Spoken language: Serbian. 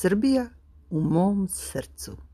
Srbija u mom srcu.